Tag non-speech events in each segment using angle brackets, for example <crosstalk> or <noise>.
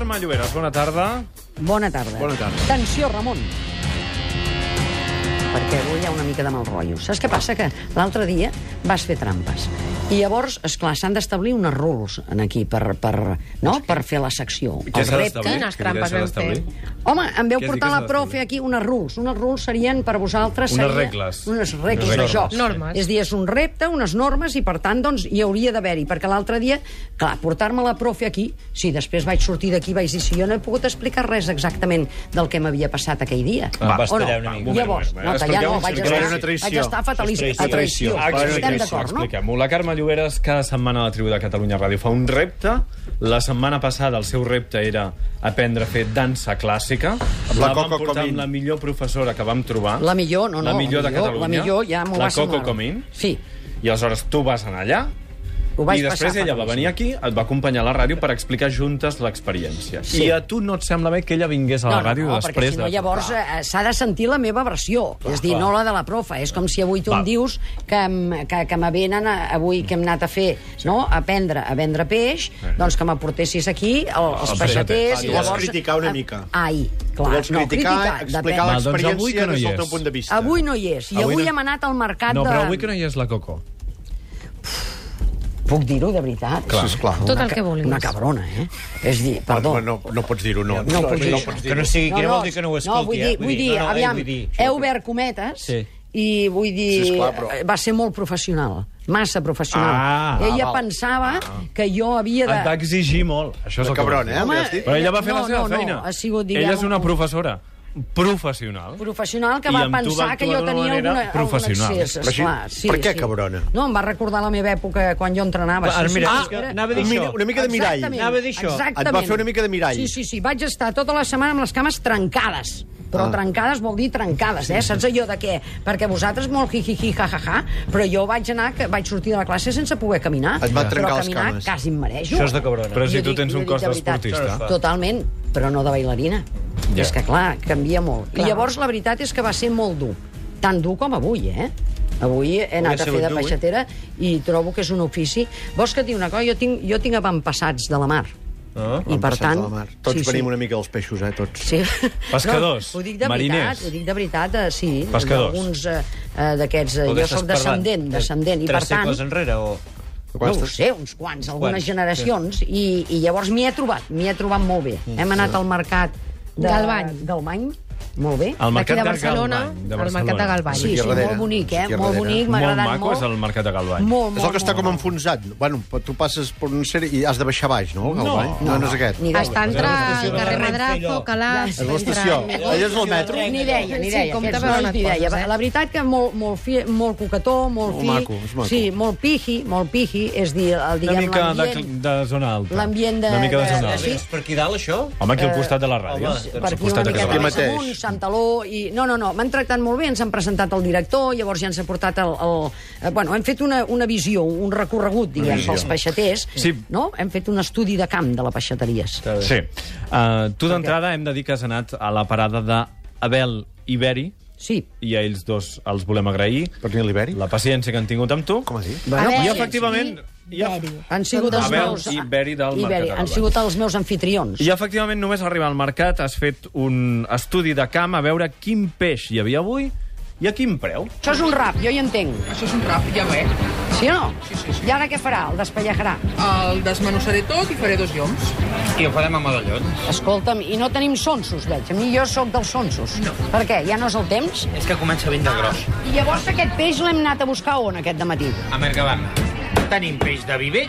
Carme Lloberes, bona tarda. Bona tarda. Bona tarda. Atenció, Ramon. Perquè avui hi ha una mica de mal rotllo. Saps què passa? Que l'altre dia vas fer trampes. I llavors, és clar, s'han d'establir unes rules en aquí per, per, no? per fer la secció. I què El s'ha repte. d'establir? Quines trampes vam? Home, em veu portar la profe aquí unes rules. Unes rules serien per vosaltres... Unes regles. Unes regles Unes de regles. joc. Normes. És a dir, és un repte, unes normes, i per tant, doncs, hi hauria d'haver-hi. Perquè l'altre dia, clar, portar-me la profe aquí, sí, després vaig sortir d'aquí vaig dir, si jo no he pogut explicar res exactament del que m'havia passat aquell dia. Va, vas O no? tallar una mica. Llavors, no, tallar no, vaig estar, vaig estar fatalista. A traïció. Estem d'acord, no? Expliquem-ho. La Carme Lloberes cada setmana a la tribu de Catalunya Ràdio fa un repte. La setmana passada el seu repte era aprendre a fer dansa clàssica. la la vam Coco portar Comín. amb la millor professora que vam trobar. La millor, no, no. La millor de Catalunya. La millor, ja m'ho La va Coco semblar. Comín. Sí, I aleshores tu vas anar allà ho vaig i després passar ella va venir aquí, et va acompanyar a la ràdio per explicar juntes l'experiència. Sí. I a tu no et sembla bé que ella vingués a la ràdio no, després perquè si no de... llavors eh, s'ha de sentir la meva versió, clar, és dir, clar. no la de la profa. És com si avui tu Val. em dius que, em- que, que me venen a, avui que hem anat a fer, no?, a prendre, a vendre peix, doncs que m'aportessis aquí el, els Els peixaters... i Tu vols llavors, criticar una eh, mica. Ai, Tu clar. vols no, criticar, depèn. explicar Val, doncs l'experiència no des del teu punt de vista. Avui no hi és. I Avui avui, no- hem anat al mercat No, de... però avui que no hi és la Coco. Puc dir-ho, de veritat? Clar. Sisplau. Tot Una el que vulguis. Una cabrona, eh? És dir, perdó. No, no, no pots dir-ho, no. No puc dir no pots Que dir-ho. no sigui, que no, vol dir que no ho escolti, no, vull dir, eh? vull dir, no, no, aviam, vull dir, he obert cometes Sí. i vull dir, Sí, esclar, però- va ser molt professional, massa professional. Ah, Ella val. pensava que jo havia de... Et va exigir molt. Això és el que dir. eh? Home? Però ella va fer no, la seva no, no, feina. ha sigut, diguem, ella és una un- professora professional. professional que I va tu va pensar que jo tenia alguna, algun professional. accés. Però així- esclar, sí, per què, sí. cabrona? No, em va recordar la meva època quan jo entrenava. Ara, sí, mira, sí, era- anava a dir Un mi- això. una mica de mirall. Exactament, Anava a dir això. Exactament. Et va fer una mica de mirall. Sí, sí, sí. Vaig estar tota la setmana amb les cames trencades. Però Ah. trencades vol dir trencades, eh? Saps allò de què? Perquè vosaltres molt hi-hi-hi, ha-ha-ha, però jo vaig anar, que vaig sortir de la classe sense poder caminar. Et va però trencar les caminar cames. quasi em mereixo. Això és de cabrona. Però si tu dic- tens un cos d'esportista. Totalment, però no de bailarina. Ja. És que, clar, canvia molt. Clar. I llavors la veritat és que va ser molt dur. Tan dur com avui, eh? Avui he anat a fer de eh? peixatera i trobo que és un ofici... Vols que et digui una cosa? Jo tinc, jo tinc avantpassats de la mar. Ah. I per tant... De la mar. Tots venim una mica dels peixos, eh, tots. Sí. Pescadors, No, ho dic de mariners. veritat, ho dic de veritat, eh, sí. Pescadors. Alguns eh, eh, d'aquests... Eh, jo sóc estàs parlant? descendent, descendent, i per Tres tant... segles enrere, o... No ho sé, uns quants, algunes quants? generacions, i, i llavors m'hi he trobat, m'hi he trobat molt bé. Hem anat al mercat de Galvany. Galvany, molt bé. Al mercat de de Barcelona, Galvany, de al mercat de Galvany. Sí, sí, molt bonic, eh? Molt bonic, m'ha Molt agradat maco molt. és el mercat de Galvany. Molt, És el molt, que està com molt. enfonsat. Bueno, tu passes per un ser i has de baixar baix, no? No, no, no és aquest. Ni. Està entre de carrer Madrazo. Calàs... És l'estació. Allà és el metro. Ni deia, ni Sí, deia. com Aquests te veuen ni deia. eh? La veritat que molt, molt, fi, molt coquetó, molt, Molt fi. maco, és maco. Sí, molt piji, molt piji, és dir, el, Una diguem, mica de, l'ambient... de zona alta. l'ambient de- Una mica de de- zona de- alta. sí. Per aquí dalt, això? Home, aquí al costat de la ràdio. per aquí una de Catalunya. més mateix. Amunt, Sant Taló, i... No, no, no, m'han tractat molt bé, ens han presentat el director, llavors ja ens ha portat el... el... eh, Bueno, hem fet una, una visió, un recorregut, diguem, visió. pels peixaters, Sí. no? Hem fet un estudi de camp de la peixateria. Sí. Uh, tu d'entrada hem de dir que has anat a la parada d'Abel i Beri, Sí. i a ells dos els volem agrair Per què l'Iberi? la paciència que han tingut amb tu. Com has dit? Bueno, I efectivament... I, Beri. han sigut els Abel meus... i Beri del i Beri, Han sigut els meus anfitrions. I efectivament, només arribar al mercat has fet un estudi de camp a veure quin peix hi havia avui i a quin preu. Això és un rap, jo hi entenc. Això és un rap, ja ve. Sí o no? Sí, sí, sí. I ara què farà? El despellejarà. El desmenussaré tot i faré dos lloms. I ho farem a medallons. Escolta'm, i no tenim sonsos, veig. A mi jo sóc dels sonsos. No. Per què? Ja no és el temps? És que comença a vindre gros. I llavors aquest peix l'hem anat a buscar on aquest dematí? A Mercabana. Tenim peix de viver,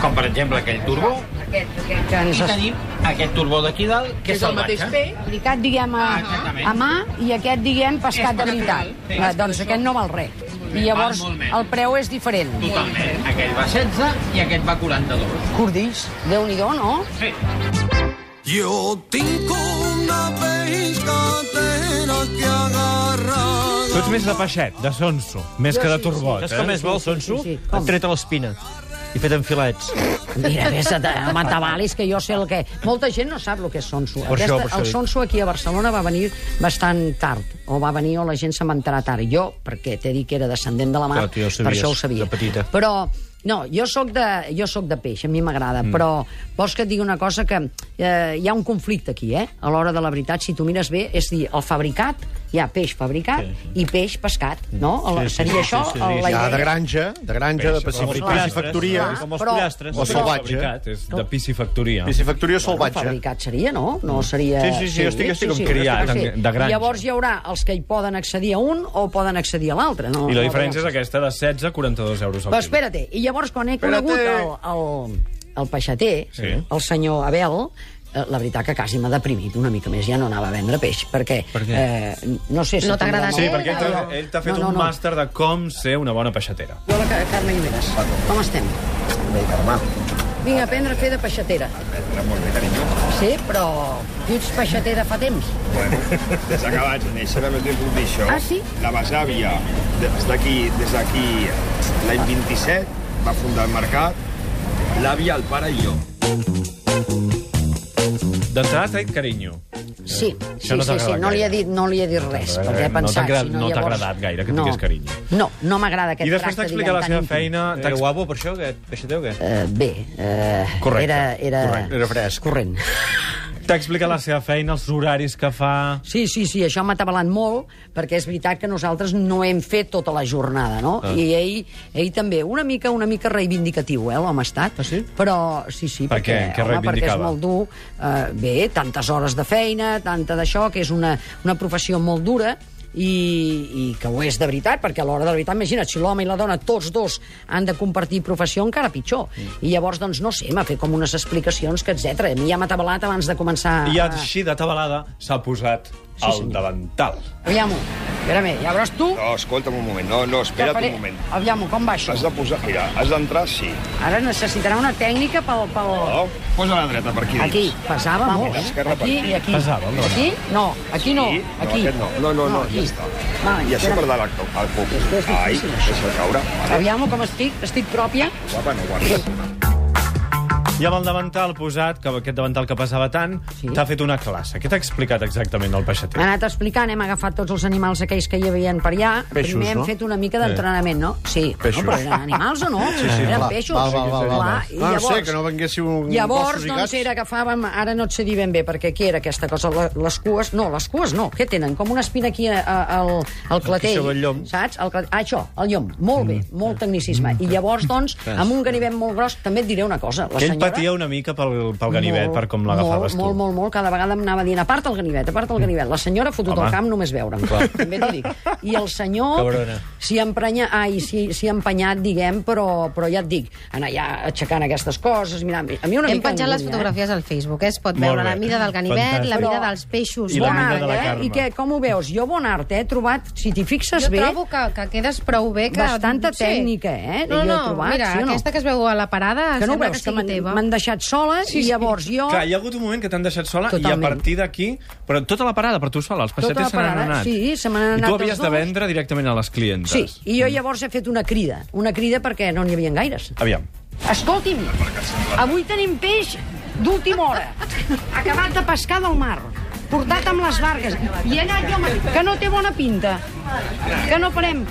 com per exemple aquell turbó, Aquest, aquest que ens... i tenim aquest turbó d'aquí dalt, que Que és és el mateix peix. Picat, diguem, a, Ah, a mà, i aquest, diguem, pescat de veritat. Sí. Eh, doncs aquest no val res. I llavors el preu és diferent. Totalment. Aquell va 16 i aquest va 42. Cordills, déu-n'hi-do, no? Sí. Yo tengo una pescatera que agarra. Tu ets més de peixet, de sonso, més Jo que de sí, turbot, Saps eh? com és bo el sí, sonso? sí, sí. Com? Et tret a l'espina i fet en filets. Mira, vés a home, t'avalis, que jo sé el que... Molta gent no sap el que és sonso. Per això, per això el dic. sonso aquí a Barcelona va venir bastant tard, o va venir o la gent se m'ha enterat tard. Jo, perquè t'he dit que era descendent de la mar, Clar, tu ja ho per sabies, això ho sabia. de petita. Però No, jo sóc de, jo sóc de peix, a mi m'agrada, mm. però vols que et digui una cosa que eh, hi ha un conflicte aquí, eh? A l'hora de la veritat, si tu mires bé, és dir, el fabricat, hi ha peix fabricat sí, sí. i peix pescat, no? Sí, sí, seria sí, això sí, sí, sí. la Hi ha idea? de granja, de granja, de Peix, com els piscifactoria, Com els Però- pollastres. O salvatge. És de piscifactoria. piscifactoria Bueno, salvatge. fabricat seria, no? No seria... Sí, sí, sí, jo estic- estic com criat, sí. de- de granja. Llavors hi haurà els que hi poden accedir a un o poden accedir a l'altre. No, I la no diferència és aquesta, de 16 a 42 euros al quilo. espera't, i llavors quan he conegut el, el, el peixater, Sí. el senyor Abel, la veritat que quasi m'ha deprimit una mica més, ja no anava a vendre peix, perquè... Per què? Eh, no sé si... No tindrà agradat Sí, molt- perquè ell t'ha No, ell t'ha fet no, un no. màster de com ser una bona peixatera. Jo, la Ca- Carme Guimeras, com estem? Bé, Carme. Vinc a aprendre a fer de peixatera. Molt bé, carinyo. Sí, però tu ets peixatera fa temps. Bueno, des que vaig néixer també t'he puc dir això. Ah, sí? La besàvia, des d'aquí, des d'aquí, l'any 27, va fundar el mercat, l'àvia, el pare i jo. D'entrada t'ha dit carinyo. Sí, Això sí, no sí, sí, no li he dit, no li he dit res, No t'ha perquè he agradat- no pensat... t'ha agradat- si no t'ha llavors- agradat gaire que no, tingués carinyo. No, no m'agrada aquest I després tracte, t'explica la seva feina... Era guapo per això, aquest peixater o què? Eh, bé, eh, Correcte. era, era, Correcte, era fresc. Corrent. T'ha explicat la seva feina, els horaris que fa... Sí, sí, sí, això m'ha atabalat molt, perquè és veritat que nosaltres no hem fet tota la jornada, no? Ah. I ell, ell també, una mica una mica reivindicatiu, eh, l'home ha estat. Ah, sí? Però, sí, sí, Per perquè, què? Què home, perquè és molt dur. Eh, bé, tantes hores de feina, tanta d'això, que és una, una professió molt dura, i, i que ho és de veritat, perquè a l'hora de la veritat, imagina't, si l'home i la dona, tots dos, han de compartir professió, encara pitjor. Mm. I llavors, doncs, no sé, m'ha fet com unes explicacions que, etc. A mi ja m'ha atabalat abans de començar... I així de tabalada s'ha posat Sí, al senyor. davantal. Aviam-ho, espera-me, ja veuràs tu... No, escolta'm un moment, no, no, espera't faré- un moment. Aviam-ho, com va això? Has de posar... Mira, has d'entrar, sí. Ara necessitarà una tècnica pel... pel... No? Posa la dreta per aquí. Aquí, dins. pesava molt, eh? Esquerra Aquí aquí. i aquí. Pesava, el davantal. Aquí? No, aquí no, Sí? aquí. No, aquest no. No, no, no, aquí. ja està. Vale, I això espera. per dar al és Ai, deixa caure. Vale. Aviam-ho com estic, estic pròpia. Guapa, no guardes. I amb el davantal posat, que aquest davantal que pesava tant, Sí. t'ha fet una classe. Què t'ha explicat exactament el M'ha peixater? anat explicant, hem agafat tots els animals aquells que hi havia per allà. Peixos, Primer hem no? fet una mica d'entrenament, no? Sí. Peixos. No, però eren animals o no? Sí, sí, eren Clar, peixos. val, val, val, val. Clar, i No, no sé, llavors- que no venguéssiu un Llavors, doncs, era, agafàvem... Ara no et sé dir ben bé, perquè què era aquesta cosa? Les cues... No, les cues no. Què tenen? Com una espina aquí al, al clatell. Saps? El, ah, això, el llom. Molt bé, Mm. molt tecnicisme. I llavors, doncs, amb un ganivet molt gros, també et diré una cosa. La senyora... patia una mica pel, pel ganivet, Molt, per com l'agafaves molt, tu. Molt, molt, molt. Cada vegada em anava dient, aparta el ganivet, aparta el ganivet. La senyora ha fotut Home. al camp només veure'm. També t'ho dic. I el senyor s'hi ha emprenya... Ai, s'hi empenyat, diguem, però, però ja et dic, anar ja aixecant aquestes coses, mira, a mi una Hem mica... penjat les eh? fotografies al Facebook, eh? Es pot veure la mida del ganivet, la Fantàstic. mida dels peixos. I la Bon mida art, de la eh? Carme. I què, com ho veus? Jo bon art, eh? He trobat, si t'hi fixes Jo bé, trobo que, que quedes prou bé. Que... Bastanta tècnica, eh? No, Jo he no, trobat, mira, sí no? aquesta que es veu a la parada que no ho sembla veus, que sigui teva. M'han deixat sola Sí, i sí. llavors jo... Clar, hi ha hagut un moment que t'han deixat sola i a Totalment. partir d'aquí... Però tota la parada per tu sola, els Tota la peixaters se n'han parada, anat. sí, se n'han I anat tu els havies de vendre directament a les clientes. Sí, i jo llavors he fet una crida. Una crida perquè no n'hi havia gaires. Aviam. Escolti'm, avui tenim peix d'última hora. Acabat de pescar del mar. Portat amb les barques. I he anat jo, amb- que no té bona pinta. Que no farem.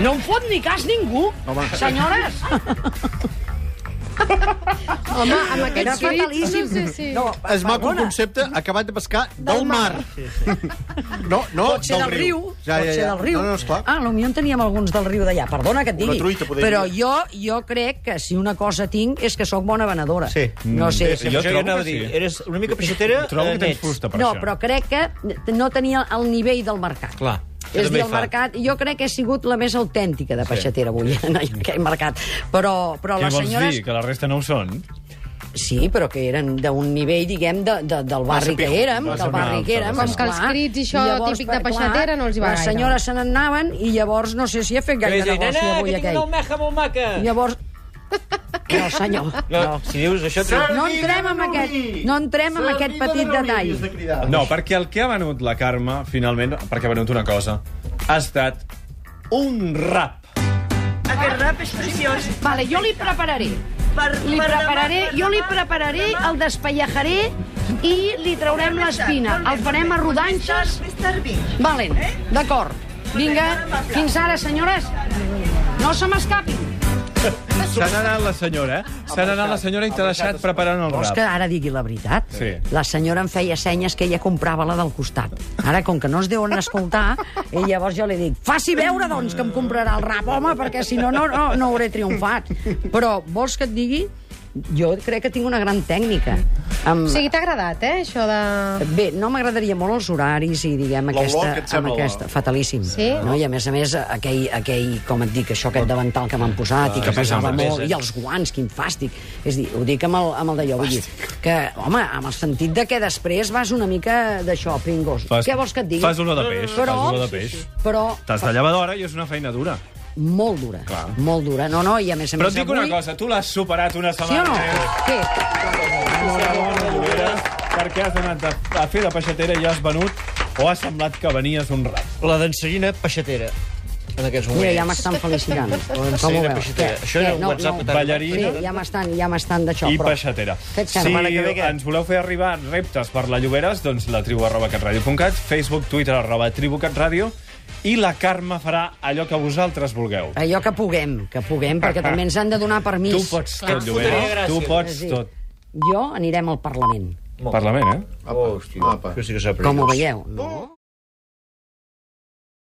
No em fot ni cas ningú. Senyores. <laughs> Home, amb Era aquests crits... fatalíssim. Sí, sí. No, És maco el perdona. concepte acabat de pescar del mar. No, no, Pot ser del riu, Ja, pot ja, ser ja. del riu. No, no, esclar. Ah, potser en teníem alguns del riu d'allà. Perdona que et digui. Una truita, podria Però dir. jo, jo crec que si una cosa tinc és que sóc bona venedora. Sí. No sé. Eh, si jo Jo trobo anava a que dir, sí. eres una mica peixatera Trobo eh, que tens nets. fusta per no, això. però crec que no tenia el nivell del mercat. Clar, això És dir, el fa. mercat, jo crec que he sigut la més autèntica de peixatera avui <laughs> en aquell mercat. Però, però Què les vols senyores... dir? Que la resta no ho són? Sí, però que eren d'un nivell, diguem, de, de, del barri que érem, del barri que érem. Com que els crits i això llavors, típic de clar, peixatera no els hi va Les gaire. senyores se n'anaven i llavors no sé si he fet gaire negoci avui que tinc aquell. una almeja molt maca. Llavors... No, senyor. No, si dius això... treu- No entrem amb aquest, no entrem amb aquest petit detall. No, perquè el que ha venut la Carme, finalment, perquè ha venut una cosa, ha estat un rap. Aquest rap és preciós. Vale, jo li prepararé. Per, Li per prepararé, demà- jo li prepararé, el despellejaré i li traurem l'espina. El farem a rodanxes. Valen, d'acord. Vinga, fins ara, senyores. No se m'escapin. <laughs> Se n'ha anat la senyora, eh? Se n'ha anat la senyora i t'ha deixat preparant el Vols que ara digui la veritat? Sí. La senyora em feia senyes que ella comprava la del costat. Ara, com que no es deuen escoltar, i llavors jo li dic, faci veure, doncs, que em comprarà el rap, home, perquè si no, no, no, no hauré triomfat. Però vols que et digui? Jo crec que tinc una gran tècnica. Amb... O sigui, t'ha agradat, eh, això de... Bé, no m'agradaria molt els horaris i, diguem, aquesta... amb aquesta fatalíssim. Sí? No? I, a més a més, aquell, aquell, com et dic, això aquest davantal que m'han posat i que sí, pesava sí, molt, sí. i els guants, quin fàstic. És dir, ho dic amb el, amb el d'allò, vull dir, que, home, amb el sentit de que després vas una mica d'això, pringos. Què vols que et digui? Fas olor de peix. Però- Fas olor de peix. Però T'has de llevar d'hora i és una feina dura. Molt dura, Clar. molt dura. No, no, i a més a Però més et dic avui... una cosa, tu l'has superat una Sí o setmana no? Què? Perquè has anat a, a fer de peixatera i has venut o ha semblat que venies un rap. La danserina peixatera. En aquests moments. Mira, ja m'estan felicitant. Com ho veus? Què? Això era un WhatsApp que t'ha Ballarina Sí, ja m'estan, ja m'estan d'això, i però... peixatera. Si ens voleu fer arribar reptes per la Lloberes, doncs la tribu arroba catradio.cat, Facebook, Twitter arroba tribucatradio i la Carme farà allò que vosaltres vulgueu. Allò que puguem, que puguem, perquè <laughs> també ens han de donar permís. Tu pots Clar, tot, Lloberes. gràcies. Tu pots Sí. tot. Jo anirem al Parlament. Parlament, eh? Hòstia, Apa. això sí que s'ha Com ho veieu? No?